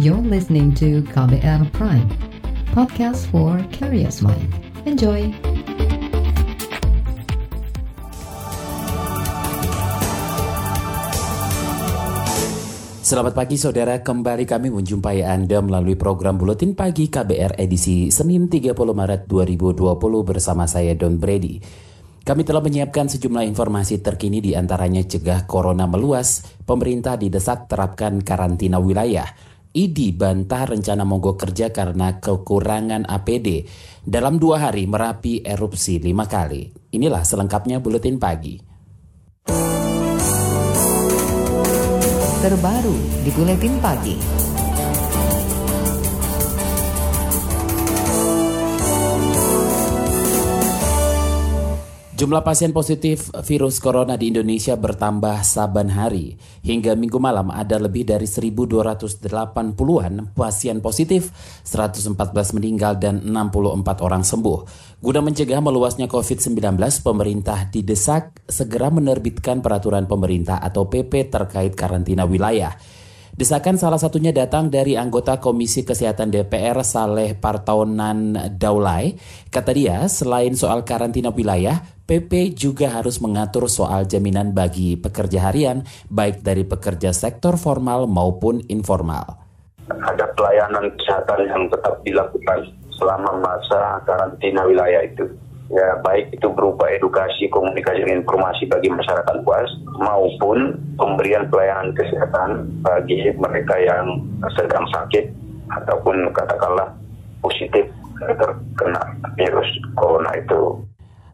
You're listening to KBR Prime, podcast for curious mind. Enjoy! Selamat pagi saudara, kembali kami menjumpai Anda melalui program Buletin Pagi KBR edisi Senin 30 Maret 2020 bersama saya Don Brady. Kami telah menyiapkan sejumlah informasi terkini di antaranya cegah corona meluas, pemerintah didesak terapkan karantina wilayah, ID bantah rencana mogok kerja karena kekurangan APD. Dalam dua hari Merapi erupsi lima kali. Inilah selengkapnya Buletin Pagi. Terbaru di Buletin Pagi. Jumlah pasien positif virus corona di Indonesia bertambah saban hari. Hingga minggu malam ada lebih dari 1.280-an pasien positif, 114 meninggal dan 64 orang sembuh. Guna mencegah meluasnya COVID-19, pemerintah didesak segera menerbitkan peraturan pemerintah atau PP terkait karantina wilayah. Desakan salah satunya datang dari anggota Komisi Kesehatan DPR Saleh Partaunan Daulay. Kata dia, selain soal karantina wilayah, PP juga harus mengatur soal jaminan bagi pekerja harian, baik dari pekerja sektor formal maupun informal. Ada pelayanan kesehatan yang tetap dilakukan selama masa karantina wilayah itu ya baik itu berupa edukasi, komunikasi dan informasi bagi masyarakat luas maupun pemberian pelayanan kesehatan bagi mereka yang sedang sakit ataupun katakanlah positif terkena virus corona itu.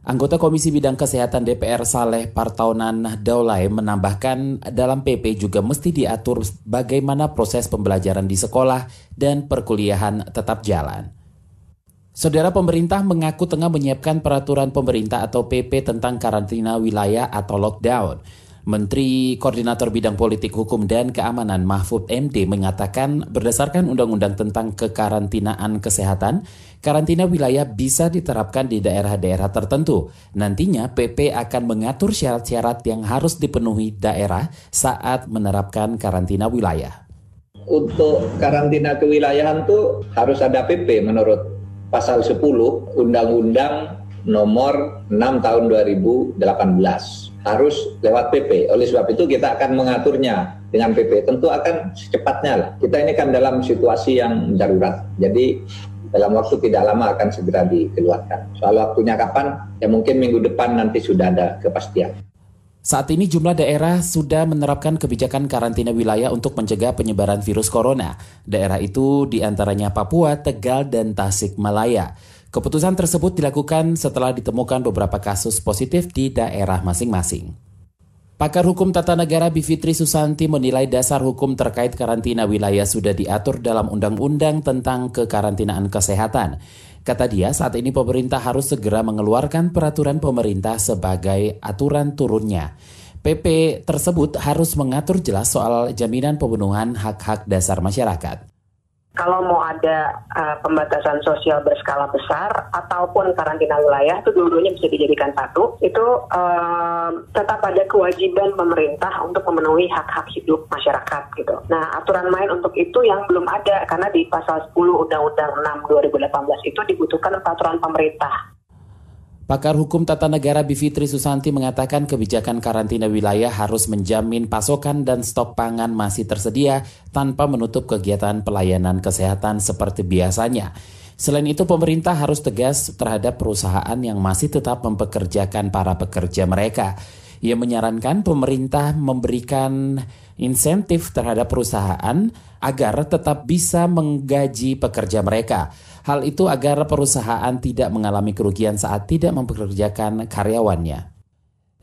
Anggota Komisi Bidang Kesehatan DPR Saleh Partaunan Daulay menambahkan dalam PP juga mesti diatur bagaimana proses pembelajaran di sekolah dan perkuliahan tetap jalan. Saudara pemerintah mengaku tengah menyiapkan peraturan pemerintah atau PP tentang karantina wilayah atau lockdown. Menteri Koordinator Bidang Politik Hukum dan Keamanan Mahfud MD mengatakan berdasarkan Undang-Undang tentang Kekarantinaan Kesehatan, karantina wilayah bisa diterapkan di daerah-daerah tertentu. Nantinya PP akan mengatur syarat-syarat yang harus dipenuhi daerah saat menerapkan karantina wilayah. Untuk karantina kewilayahan itu harus ada PP menurut pasal 10 Undang-Undang nomor 6 tahun 2018 harus lewat PP. Oleh sebab itu kita akan mengaturnya dengan PP. Tentu akan secepatnya lah. Kita ini kan dalam situasi yang darurat. Jadi dalam waktu tidak lama akan segera dikeluarkan. Soal waktunya kapan? Ya mungkin minggu depan nanti sudah ada kepastian. Saat ini jumlah daerah sudah menerapkan kebijakan karantina wilayah untuk mencegah penyebaran virus corona. Daerah itu di antaranya Papua, Tegal, dan Tasikmalaya. Keputusan tersebut dilakukan setelah ditemukan beberapa kasus positif di daerah masing-masing. Pakar Hukum Tata Negara Bivitri Susanti menilai dasar hukum terkait karantina wilayah sudah diatur dalam Undang-Undang tentang Kekarantinaan Kesehatan. Kata dia, saat ini pemerintah harus segera mengeluarkan peraturan pemerintah sebagai aturan turunnya. PP tersebut harus mengatur jelas soal jaminan pemenuhan hak-hak dasar masyarakat kalau mau ada uh, pembatasan sosial berskala besar ataupun karantina wilayah itu dua-duanya bisa dijadikan satu itu uh, tetap ada kewajiban pemerintah untuk memenuhi hak-hak hidup masyarakat gitu. Nah aturan main untuk itu yang belum ada karena di pasal 10 Undang-Undang 6 2018 itu dibutuhkan peraturan pemerintah. Pakar Hukum Tata Negara Bivitri Susanti mengatakan kebijakan karantina wilayah harus menjamin pasokan dan stok pangan masih tersedia tanpa menutup kegiatan pelayanan kesehatan seperti biasanya. Selain itu, pemerintah harus tegas terhadap perusahaan yang masih tetap mempekerjakan para pekerja mereka. Ia menyarankan pemerintah memberikan insentif terhadap perusahaan agar tetap bisa menggaji pekerja mereka. Hal itu agar perusahaan tidak mengalami kerugian saat tidak mempekerjakan karyawannya.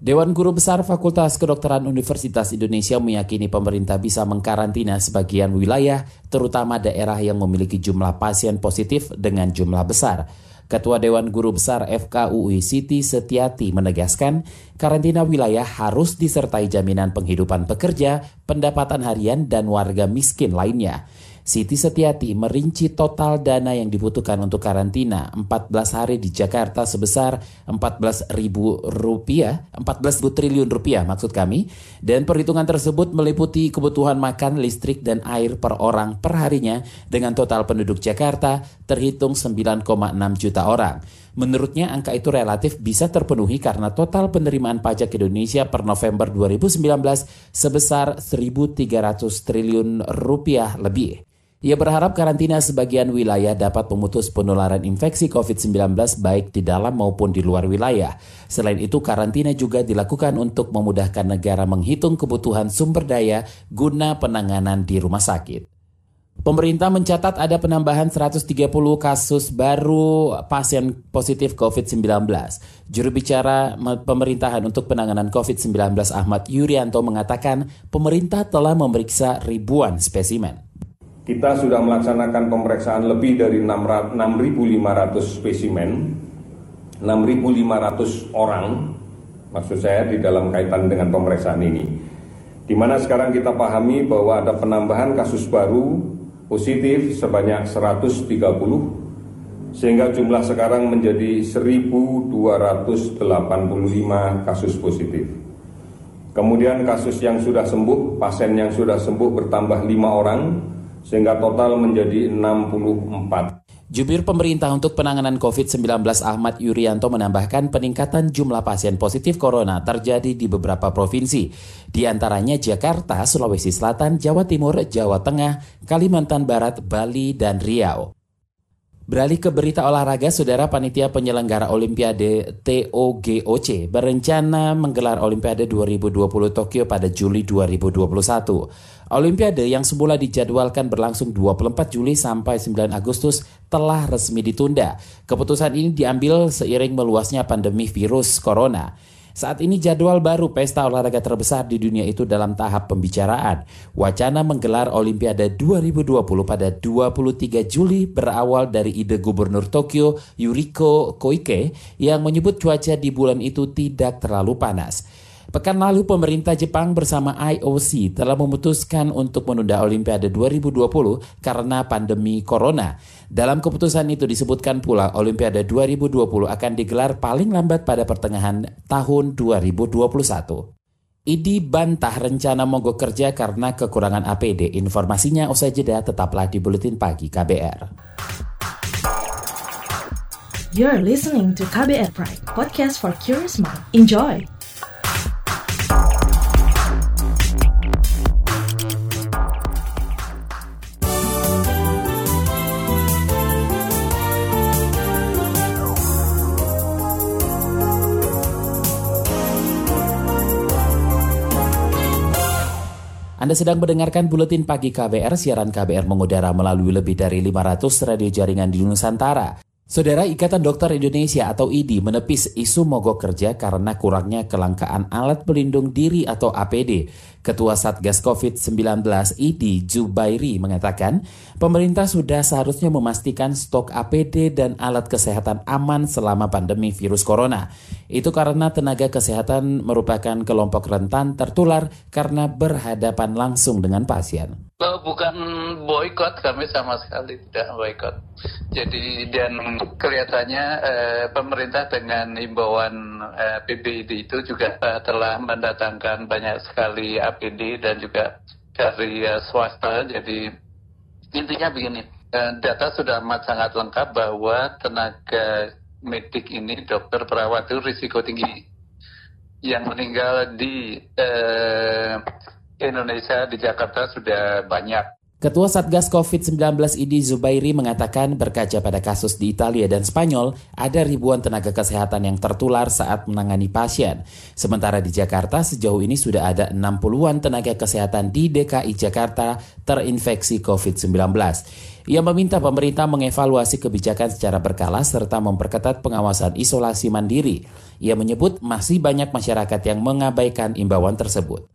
Dewan Guru Besar Fakultas Kedokteran Universitas Indonesia meyakini pemerintah bisa mengkarantina sebagian wilayah, terutama daerah yang memiliki jumlah pasien positif dengan jumlah besar. Ketua Dewan Guru Besar FKUI Siti Setiati menegaskan, karantina wilayah harus disertai jaminan penghidupan pekerja, pendapatan harian, dan warga miskin lainnya. Siti Setiati merinci total dana yang dibutuhkan untuk karantina 14 hari di Jakarta sebesar 14 ribu rupiah, 14 triliun rupiah maksud kami, dan perhitungan tersebut meliputi kebutuhan makan, listrik, dan air per orang per harinya dengan total penduduk Jakarta terhitung 9,6 juta orang. Menurutnya angka itu relatif bisa terpenuhi karena total penerimaan pajak Indonesia per November 2019 sebesar 1.300 triliun rupiah lebih. Ia berharap karantina sebagian wilayah dapat memutus penularan infeksi COVID-19 baik di dalam maupun di luar wilayah. Selain itu, karantina juga dilakukan untuk memudahkan negara menghitung kebutuhan sumber daya guna penanganan di rumah sakit. Pemerintah mencatat ada penambahan 130 kasus baru pasien positif COVID-19. Juru bicara pemerintahan untuk penanganan COVID-19 Ahmad Yuryanto mengatakan pemerintah telah memeriksa ribuan spesimen. Kita sudah melaksanakan pemeriksaan lebih dari 6.500 spesimen, 6.500 orang, maksud saya di dalam kaitan dengan pemeriksaan ini. Di mana sekarang kita pahami bahwa ada penambahan kasus baru positif sebanyak 130, sehingga jumlah sekarang menjadi 1.285 kasus positif. Kemudian kasus yang sudah sembuh, pasien yang sudah sembuh bertambah 5 orang, sehingga total menjadi 64. Jubir pemerintah untuk penanganan COVID-19 Ahmad Yuryanto menambahkan peningkatan jumlah pasien positif corona terjadi di beberapa provinsi, di antaranya Jakarta, Sulawesi Selatan, Jawa Timur, Jawa Tengah, Kalimantan Barat, Bali, dan Riau. Beralih ke berita olahraga, saudara panitia penyelenggara Olimpiade TOGOC berencana menggelar Olimpiade 2020 Tokyo pada Juli 2021. Olimpiade yang semula dijadwalkan berlangsung 24 Juli sampai 9 Agustus telah resmi ditunda. Keputusan ini diambil seiring meluasnya pandemi virus corona. Saat ini jadwal baru pesta olahraga terbesar di dunia itu dalam tahap pembicaraan. Wacana menggelar Olimpiade 2020 pada 23 Juli berawal dari ide Gubernur Tokyo Yuriko Koike yang menyebut cuaca di bulan itu tidak terlalu panas. Pekan lalu pemerintah Jepang bersama IOC telah memutuskan untuk menunda Olimpiade 2020 karena pandemi corona. Dalam keputusan itu disebutkan pula Olimpiade 2020 akan digelar paling lambat pada pertengahan tahun 2021. IDI bantah rencana mogok kerja karena kekurangan APD. Informasinya usai jeda tetaplah di Buletin Pagi KBR. You're listening to KBR Pride, podcast for curious mind. Enjoy! Anda sedang mendengarkan Buletin Pagi KBR, siaran KBR mengudara melalui lebih dari 500 radio jaringan di Nusantara. Saudara Ikatan Dokter Indonesia atau IDI menepis isu mogok kerja karena kurangnya kelangkaan alat pelindung diri atau APD. Ketua Satgas COVID-19 IDI Zubairi mengatakan, pemerintah sudah seharusnya memastikan stok APD dan alat kesehatan aman selama pandemi virus corona. Itu karena tenaga kesehatan merupakan kelompok rentan tertular karena berhadapan langsung dengan pasien. Bukan boykot kami sama sekali tidak boykot. Jadi dan kelihatannya eh, pemerintah dengan imbauan eh, PBID itu juga eh, telah mendatangkan banyak sekali dan juga dari eh, swasta. Jadi intinya begini, eh, data sudah amat sangat lengkap bahwa tenaga medik ini dokter perawat itu risiko tinggi yang meninggal di eh, Indonesia di Jakarta sudah banyak. Ketua Satgas COVID-19 Idi Zubairi mengatakan berkaca pada kasus di Italia dan Spanyol, ada ribuan tenaga kesehatan yang tertular saat menangani pasien. Sementara di Jakarta sejauh ini sudah ada 60-an tenaga kesehatan di DKI Jakarta terinfeksi COVID-19. Ia meminta pemerintah mengevaluasi kebijakan secara berkala serta memperketat pengawasan isolasi mandiri. Ia menyebut masih banyak masyarakat yang mengabaikan imbauan tersebut.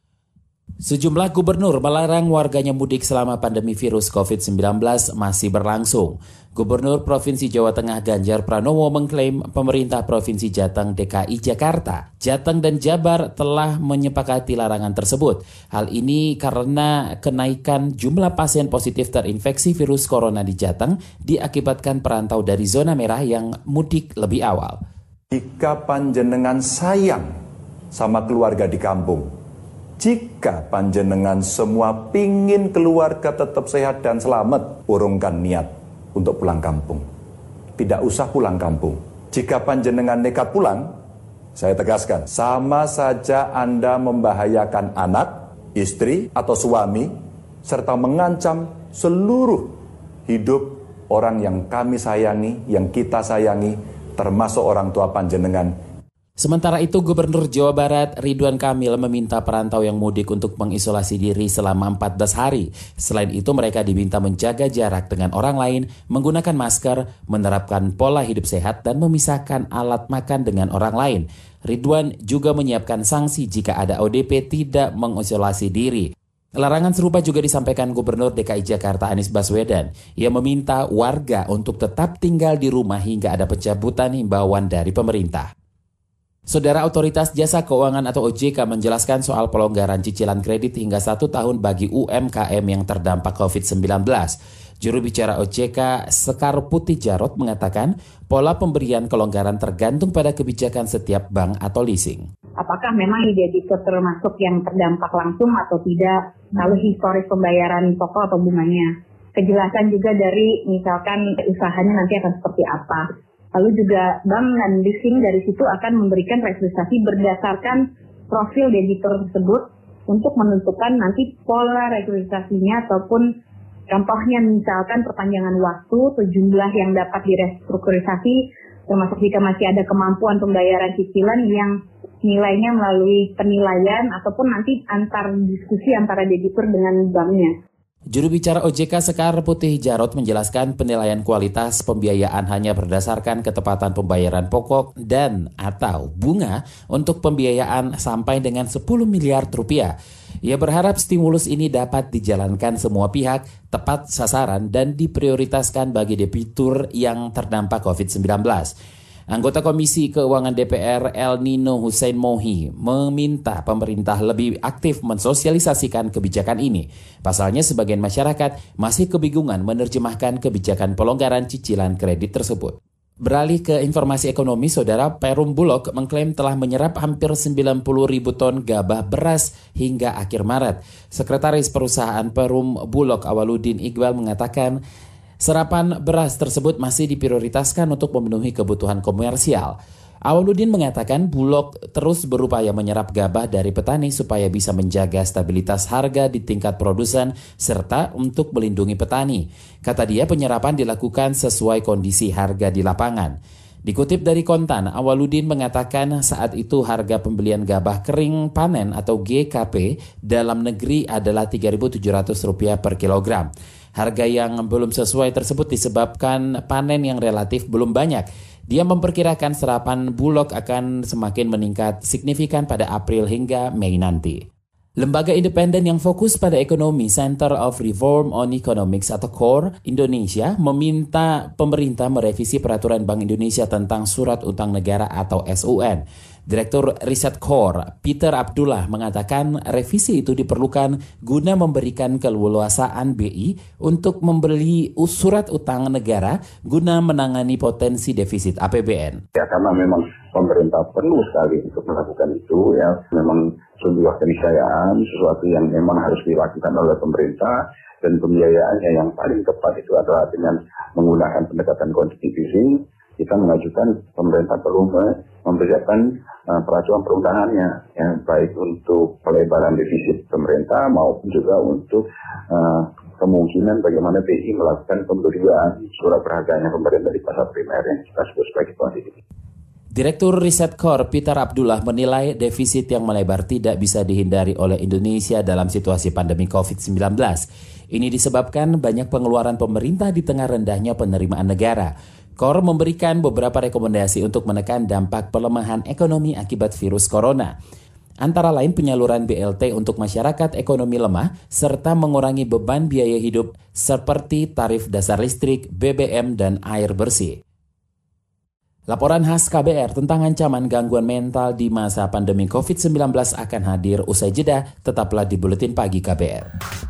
Sejumlah gubernur melarang warganya mudik selama pandemi virus COVID-19 masih berlangsung. Gubernur Provinsi Jawa Tengah Ganjar Pranowo mengklaim pemerintah Provinsi Jateng DKI Jakarta, Jateng dan Jabar telah menyepakati larangan tersebut. Hal ini karena kenaikan jumlah pasien positif terinfeksi virus corona di Jateng diakibatkan perantau dari zona merah yang mudik lebih awal. Jika panjenengan sayang sama keluarga di kampung, jika panjenengan semua pingin keluarga tetap sehat dan selamat, urungkan niat untuk pulang kampung. Tidak usah pulang kampung. Jika panjenengan nekat pulang, saya tegaskan, sama saja Anda membahayakan anak, istri, atau suami, serta mengancam seluruh hidup orang yang kami sayangi, yang kita sayangi, termasuk orang tua panjenengan Sementara itu, Gubernur Jawa Barat Ridwan Kamil meminta perantau yang mudik untuk mengisolasi diri selama 14 hari. Selain itu, mereka diminta menjaga jarak dengan orang lain, menggunakan masker, menerapkan pola hidup sehat, dan memisahkan alat makan dengan orang lain. Ridwan juga menyiapkan sanksi jika ada ODP tidak mengisolasi diri. Larangan serupa juga disampaikan Gubernur DKI Jakarta Anies Baswedan. Ia meminta warga untuk tetap tinggal di rumah hingga ada pencabutan himbauan dari pemerintah. Saudara Otoritas Jasa Keuangan atau OJK menjelaskan soal pelonggaran cicilan kredit hingga satu tahun bagi UMKM yang terdampak COVID-19. Juru bicara OJK Sekar Putih Jarot mengatakan pola pemberian kelonggaran tergantung pada kebijakan setiap bank atau leasing. Apakah memang jadi termasuk yang terdampak langsung atau tidak, lalu historis pembayaran pokok atau bunganya. Kejelasan juga dari misalkan usahanya nanti akan seperti apa Lalu juga bank dan leasing dari situ akan memberikan restrukturisasi berdasarkan profil debitur tersebut untuk menentukan nanti pola restrukturisasinya ataupun contohnya misalkan perpanjangan waktu jumlah yang dapat direstrukturisasi termasuk jika masih ada kemampuan pembayaran cicilan yang nilainya melalui penilaian ataupun nanti antar diskusi antara debitur dengan banknya. Juru bicara OJK Sekar Putih Jarot menjelaskan penilaian kualitas pembiayaan hanya berdasarkan ketepatan pembayaran pokok dan atau bunga untuk pembiayaan sampai dengan 10 miliar rupiah. Ia berharap stimulus ini dapat dijalankan semua pihak tepat sasaran dan diprioritaskan bagi debitur yang terdampak COVID-19. Anggota Komisi Keuangan DPR El Nino Hussein Mohi meminta pemerintah lebih aktif mensosialisasikan kebijakan ini. Pasalnya sebagian masyarakat masih kebingungan menerjemahkan kebijakan pelonggaran cicilan kredit tersebut. Beralih ke informasi ekonomi, Saudara Perum Bulog mengklaim telah menyerap hampir 90 ribu ton gabah beras hingga akhir Maret. Sekretaris perusahaan Perum Bulog Awaludin Iqbal mengatakan Serapan beras tersebut masih diprioritaskan untuk memenuhi kebutuhan komersial. Awaludin mengatakan Bulog terus berupaya menyerap gabah dari petani supaya bisa menjaga stabilitas harga di tingkat produsen serta untuk melindungi petani. Kata dia penyerapan dilakukan sesuai kondisi harga di lapangan. Dikutip dari Kontan, Awaludin mengatakan saat itu harga pembelian gabah kering panen atau GKP dalam negeri adalah Rp3.700 per kilogram. Harga yang belum sesuai tersebut disebabkan panen yang relatif belum banyak. Dia memperkirakan serapan bulog akan semakin meningkat signifikan pada April hingga Mei nanti. Lembaga independen yang fokus pada ekonomi Center of Reform on Economics atau CORE Indonesia meminta pemerintah merevisi peraturan Bank Indonesia tentang surat utang negara atau SUN. Direktur Riset Core, Peter Abdullah, mengatakan revisi itu diperlukan guna memberikan keleluasaan BI untuk membeli surat utang negara guna menangani potensi defisit APBN. Ya karena memang pemerintah perlu sekali untuk melakukan itu ya memang sebuah keniscayaan sesuatu yang memang harus dilakukan oleh pemerintah dan pembiayaannya yang paling tepat itu adalah dengan menggunakan pendekatan konstitusi kita mengajukan pemerintah perlu mempersiapkan uh, peraturan perundangannya, ya, baik untuk pelebaran defisit pemerintah maupun juga untuk uh, kemungkinan bagaimana BI melakukan pemberian surat berharganya pemerintah di pasar primer yang kita sebut sebagai kuantitatif. Direktur Riset Corp Peter Abdullah menilai defisit yang melebar tidak bisa dihindari oleh Indonesia dalam situasi pandemi COVID-19. Ini disebabkan banyak pengeluaran pemerintah di tengah rendahnya penerimaan negara. KOR memberikan beberapa rekomendasi untuk menekan dampak pelemahan ekonomi akibat virus corona. antara lain penyaluran BLT untuk masyarakat ekonomi lemah serta mengurangi beban biaya hidup seperti tarif dasar listrik, BBM, dan air bersih. Laporan khas KBR tentang ancaman gangguan mental di masa pandemi COVID-19 akan hadir usai jeda, tetaplah di Buletin Pagi KBR.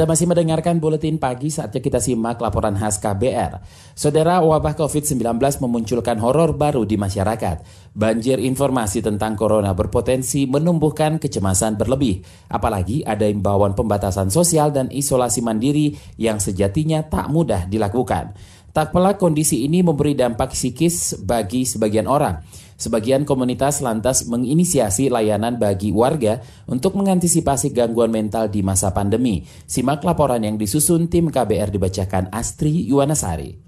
Anda masih mendengarkan buletin pagi saatnya kita simak laporan khas KBR. Saudara, wabah COVID-19 memunculkan horor baru di masyarakat. Banjir informasi tentang corona berpotensi menumbuhkan kecemasan berlebih. Apalagi ada imbauan pembatasan sosial dan isolasi mandiri yang sejatinya tak mudah dilakukan. Tak pelak kondisi ini memberi dampak psikis bagi sebagian orang. Sebagian komunitas lantas menginisiasi layanan bagi warga untuk mengantisipasi gangguan mental di masa pandemi. Simak laporan yang disusun tim KBR dibacakan Astri Yuwanasari.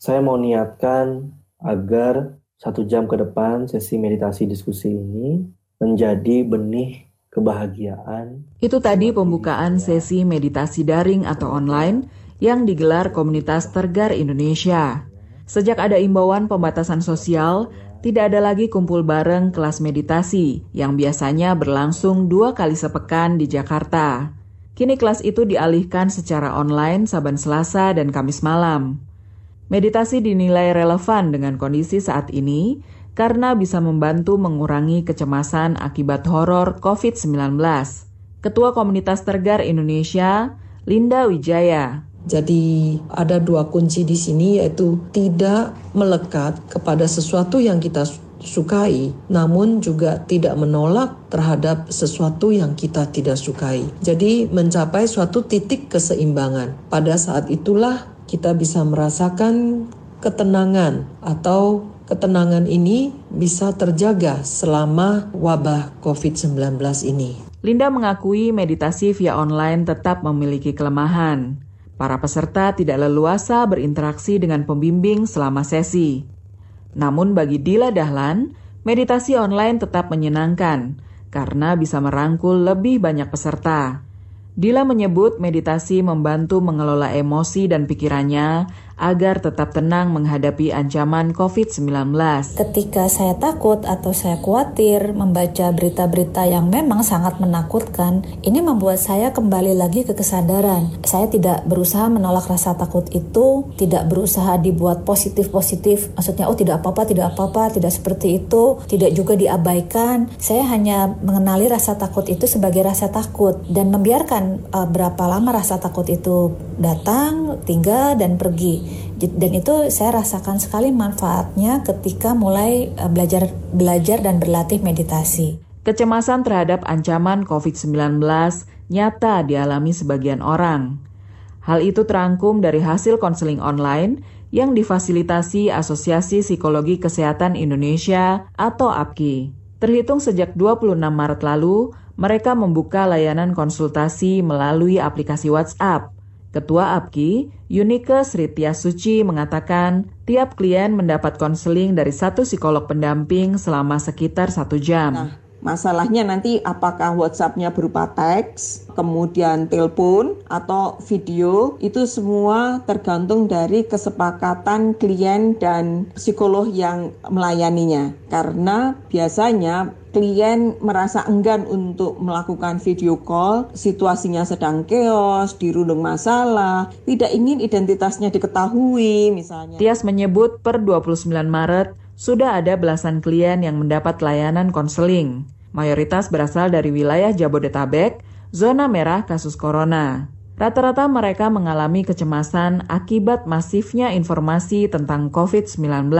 Saya mau niatkan agar satu jam ke depan sesi meditasi diskusi ini menjadi benih kebahagiaan. Itu tadi pembukaan sesi meditasi daring atau online yang digelar komunitas Tergar Indonesia. Sejak ada imbauan pembatasan sosial, tidak ada lagi kumpul bareng kelas meditasi yang biasanya berlangsung dua kali sepekan di Jakarta. Kini kelas itu dialihkan secara online saban Selasa dan Kamis malam. Meditasi dinilai relevan dengan kondisi saat ini karena bisa membantu mengurangi kecemasan akibat horor COVID-19. Ketua Komunitas Tergar Indonesia, Linda Wijaya, jadi ada dua kunci di sini yaitu tidak melekat kepada sesuatu yang kita sukai, namun juga tidak menolak terhadap sesuatu yang kita tidak sukai. Jadi mencapai suatu titik keseimbangan. Pada saat itulah kita bisa merasakan ketenangan atau ketenangan ini bisa terjaga selama wabah COVID-19 ini. Linda mengakui meditasi via online tetap memiliki kelemahan. Para peserta tidak leluasa berinteraksi dengan pembimbing selama sesi. Namun bagi Dila Dahlan, meditasi online tetap menyenangkan karena bisa merangkul lebih banyak peserta. Dila menyebut meditasi membantu mengelola emosi dan pikirannya agar tetap tenang menghadapi ancaman COVID-19. Ketika saya takut atau saya khawatir membaca berita-berita yang memang sangat menakutkan, ini membuat saya kembali lagi ke kesadaran. Saya tidak berusaha menolak rasa takut itu, tidak berusaha dibuat positif-positif. Maksudnya, oh tidak apa-apa, tidak apa-apa, tidak seperti itu, tidak juga diabaikan. Saya hanya mengenali rasa takut itu sebagai rasa takut dan membiarkan uh, berapa lama rasa takut itu datang, tinggal, dan pergi dan itu saya rasakan sekali manfaatnya ketika mulai eh, belajar belajar dan berlatih meditasi. Kecemasan terhadap ancaman COVID-19 nyata dialami sebagian orang. Hal itu terangkum dari hasil konseling online yang difasilitasi Asosiasi Psikologi Kesehatan Indonesia atau APKI. Terhitung sejak 26 Maret lalu, mereka membuka layanan konsultasi melalui aplikasi WhatsApp Ketua APKI, Yunike Sritya Suci mengatakan tiap klien mendapat konseling dari satu psikolog pendamping selama sekitar satu jam. Nah, masalahnya nanti apakah WhatsApp-nya berupa teks, kemudian telepon atau video, itu semua tergantung dari kesepakatan klien dan psikolog yang melayaninya. Karena biasanya klien merasa enggan untuk melakukan video call, situasinya sedang chaos, dirundung masalah, tidak ingin identitasnya diketahui misalnya. Tias menyebut per 29 Maret sudah ada belasan klien yang mendapat layanan konseling. Mayoritas berasal dari wilayah Jabodetabek, zona merah kasus corona. Rata-rata mereka mengalami kecemasan akibat masifnya informasi tentang COVID-19.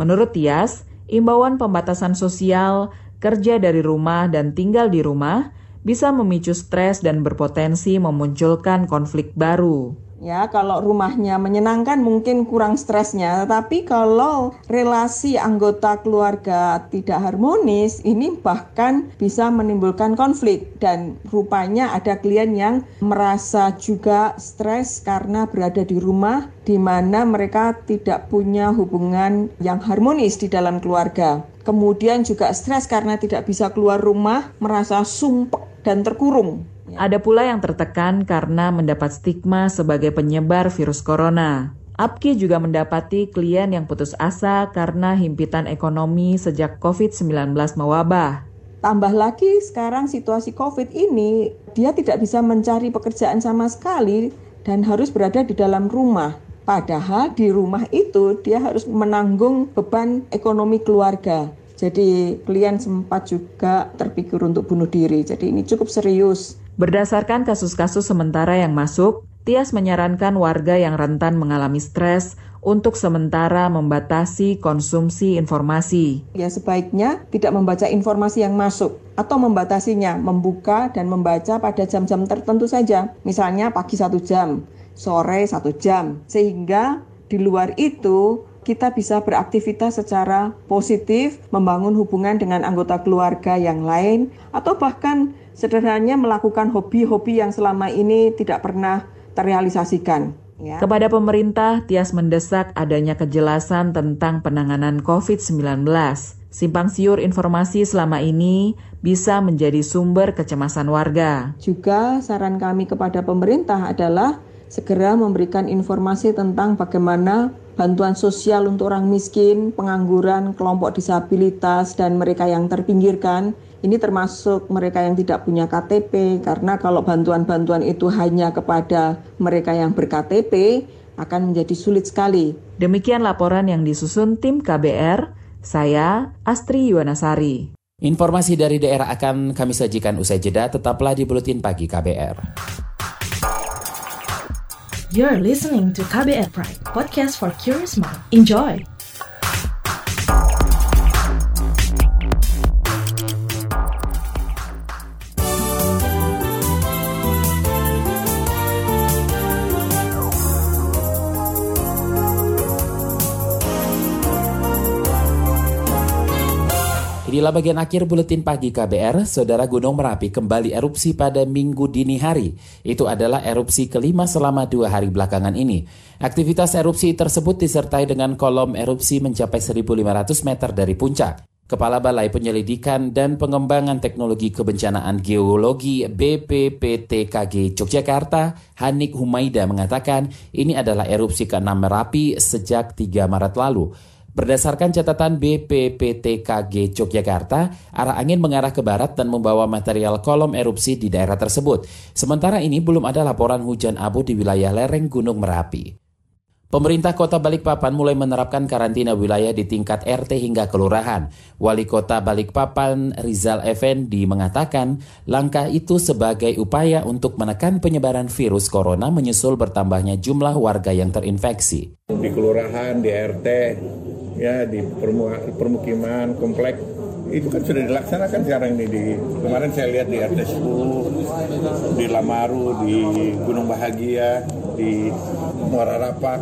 Menurut Tias, imbauan pembatasan sosial kerja dari rumah dan tinggal di rumah bisa memicu stres dan berpotensi memunculkan konflik baru. Ya, kalau rumahnya menyenangkan mungkin kurang stresnya, tetapi kalau relasi anggota keluarga tidak harmonis, ini bahkan bisa menimbulkan konflik dan rupanya ada klien yang merasa juga stres karena berada di rumah di mana mereka tidak punya hubungan yang harmonis di dalam keluarga. Kemudian juga stres karena tidak bisa keluar rumah, merasa sumpek dan terkurung ada pula yang tertekan karena mendapat stigma sebagai penyebar virus corona. Apki juga mendapati klien yang putus asa karena himpitan ekonomi sejak COVID-19 mewabah. Tambah lagi sekarang situasi COVID ini, dia tidak bisa mencari pekerjaan sama sekali dan harus berada di dalam rumah. Padahal di rumah itu dia harus menanggung beban ekonomi keluarga. Jadi klien sempat juga terpikir untuk bunuh diri. Jadi ini cukup serius. Berdasarkan kasus-kasus sementara yang masuk, Tias menyarankan warga yang rentan mengalami stres untuk sementara membatasi konsumsi informasi. Ya sebaiknya tidak membaca informasi yang masuk atau membatasinya, membuka dan membaca pada jam-jam tertentu saja. Misalnya pagi satu jam, sore satu jam. Sehingga di luar itu kita bisa beraktivitas secara positif, membangun hubungan dengan anggota keluarga yang lain, atau bahkan sederhananya melakukan hobi-hobi yang selama ini tidak pernah terrealisasikan. Ya. Kepada pemerintah, Tias mendesak adanya kejelasan tentang penanganan COVID-19. Simpang siur informasi selama ini bisa menjadi sumber kecemasan warga. Juga saran kami kepada pemerintah adalah segera memberikan informasi tentang bagaimana bantuan sosial untuk orang miskin, pengangguran, kelompok disabilitas, dan mereka yang terpinggirkan ini termasuk mereka yang tidak punya KTP karena kalau bantuan-bantuan itu hanya kepada mereka yang berKTP akan menjadi sulit sekali. Demikian laporan yang disusun tim KBR, saya Astri Yuwanasari. Informasi dari daerah akan kami sajikan usai jeda, tetaplah di Buletin Pagi KBR. You're listening to KBR Pride, podcast for curious mind. Enjoy! Inilah bagian akhir buletin pagi KBR, Saudara Gunung Merapi kembali erupsi pada minggu dini hari. Itu adalah erupsi kelima selama dua hari belakangan ini. Aktivitas erupsi tersebut disertai dengan kolom erupsi mencapai 1.500 meter dari puncak. Kepala Balai Penyelidikan dan Pengembangan Teknologi Kebencanaan Geologi BPPTKG Yogyakarta, Hanik Humaida mengatakan ini adalah erupsi ke-6 Merapi sejak 3 Maret lalu. Berdasarkan catatan BPPTKG Yogyakarta, arah angin mengarah ke barat dan membawa material kolom erupsi di daerah tersebut. Sementara ini belum ada laporan hujan abu di wilayah lereng Gunung Merapi. Pemerintah Kota Balikpapan mulai menerapkan karantina wilayah di tingkat RT hingga kelurahan. Wali Kota Balikpapan Rizal Effendi mengatakan langkah itu sebagai upaya untuk menekan penyebaran virus corona menyusul bertambahnya jumlah warga yang terinfeksi. Di kelurahan, di RT, ya di permukiman komplek itu kan sudah dilaksanakan sekarang ini di kemarin saya lihat di RT 10 di Lamaru di Gunung Bahagia di Muara Rapak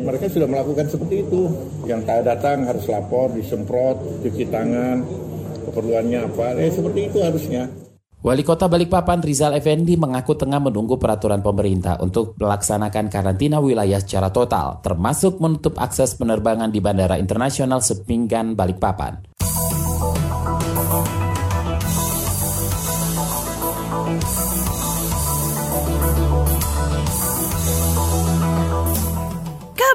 mereka sudah melakukan seperti itu. Yang datang harus lapor disemprot cuci tangan. Keperluannya apa? Eh seperti itu harusnya. Wali Kota Balikpapan Rizal Effendi mengaku tengah menunggu peraturan pemerintah untuk melaksanakan karantina wilayah secara total, termasuk menutup akses penerbangan di Bandara Internasional Sepinggan Balikpapan.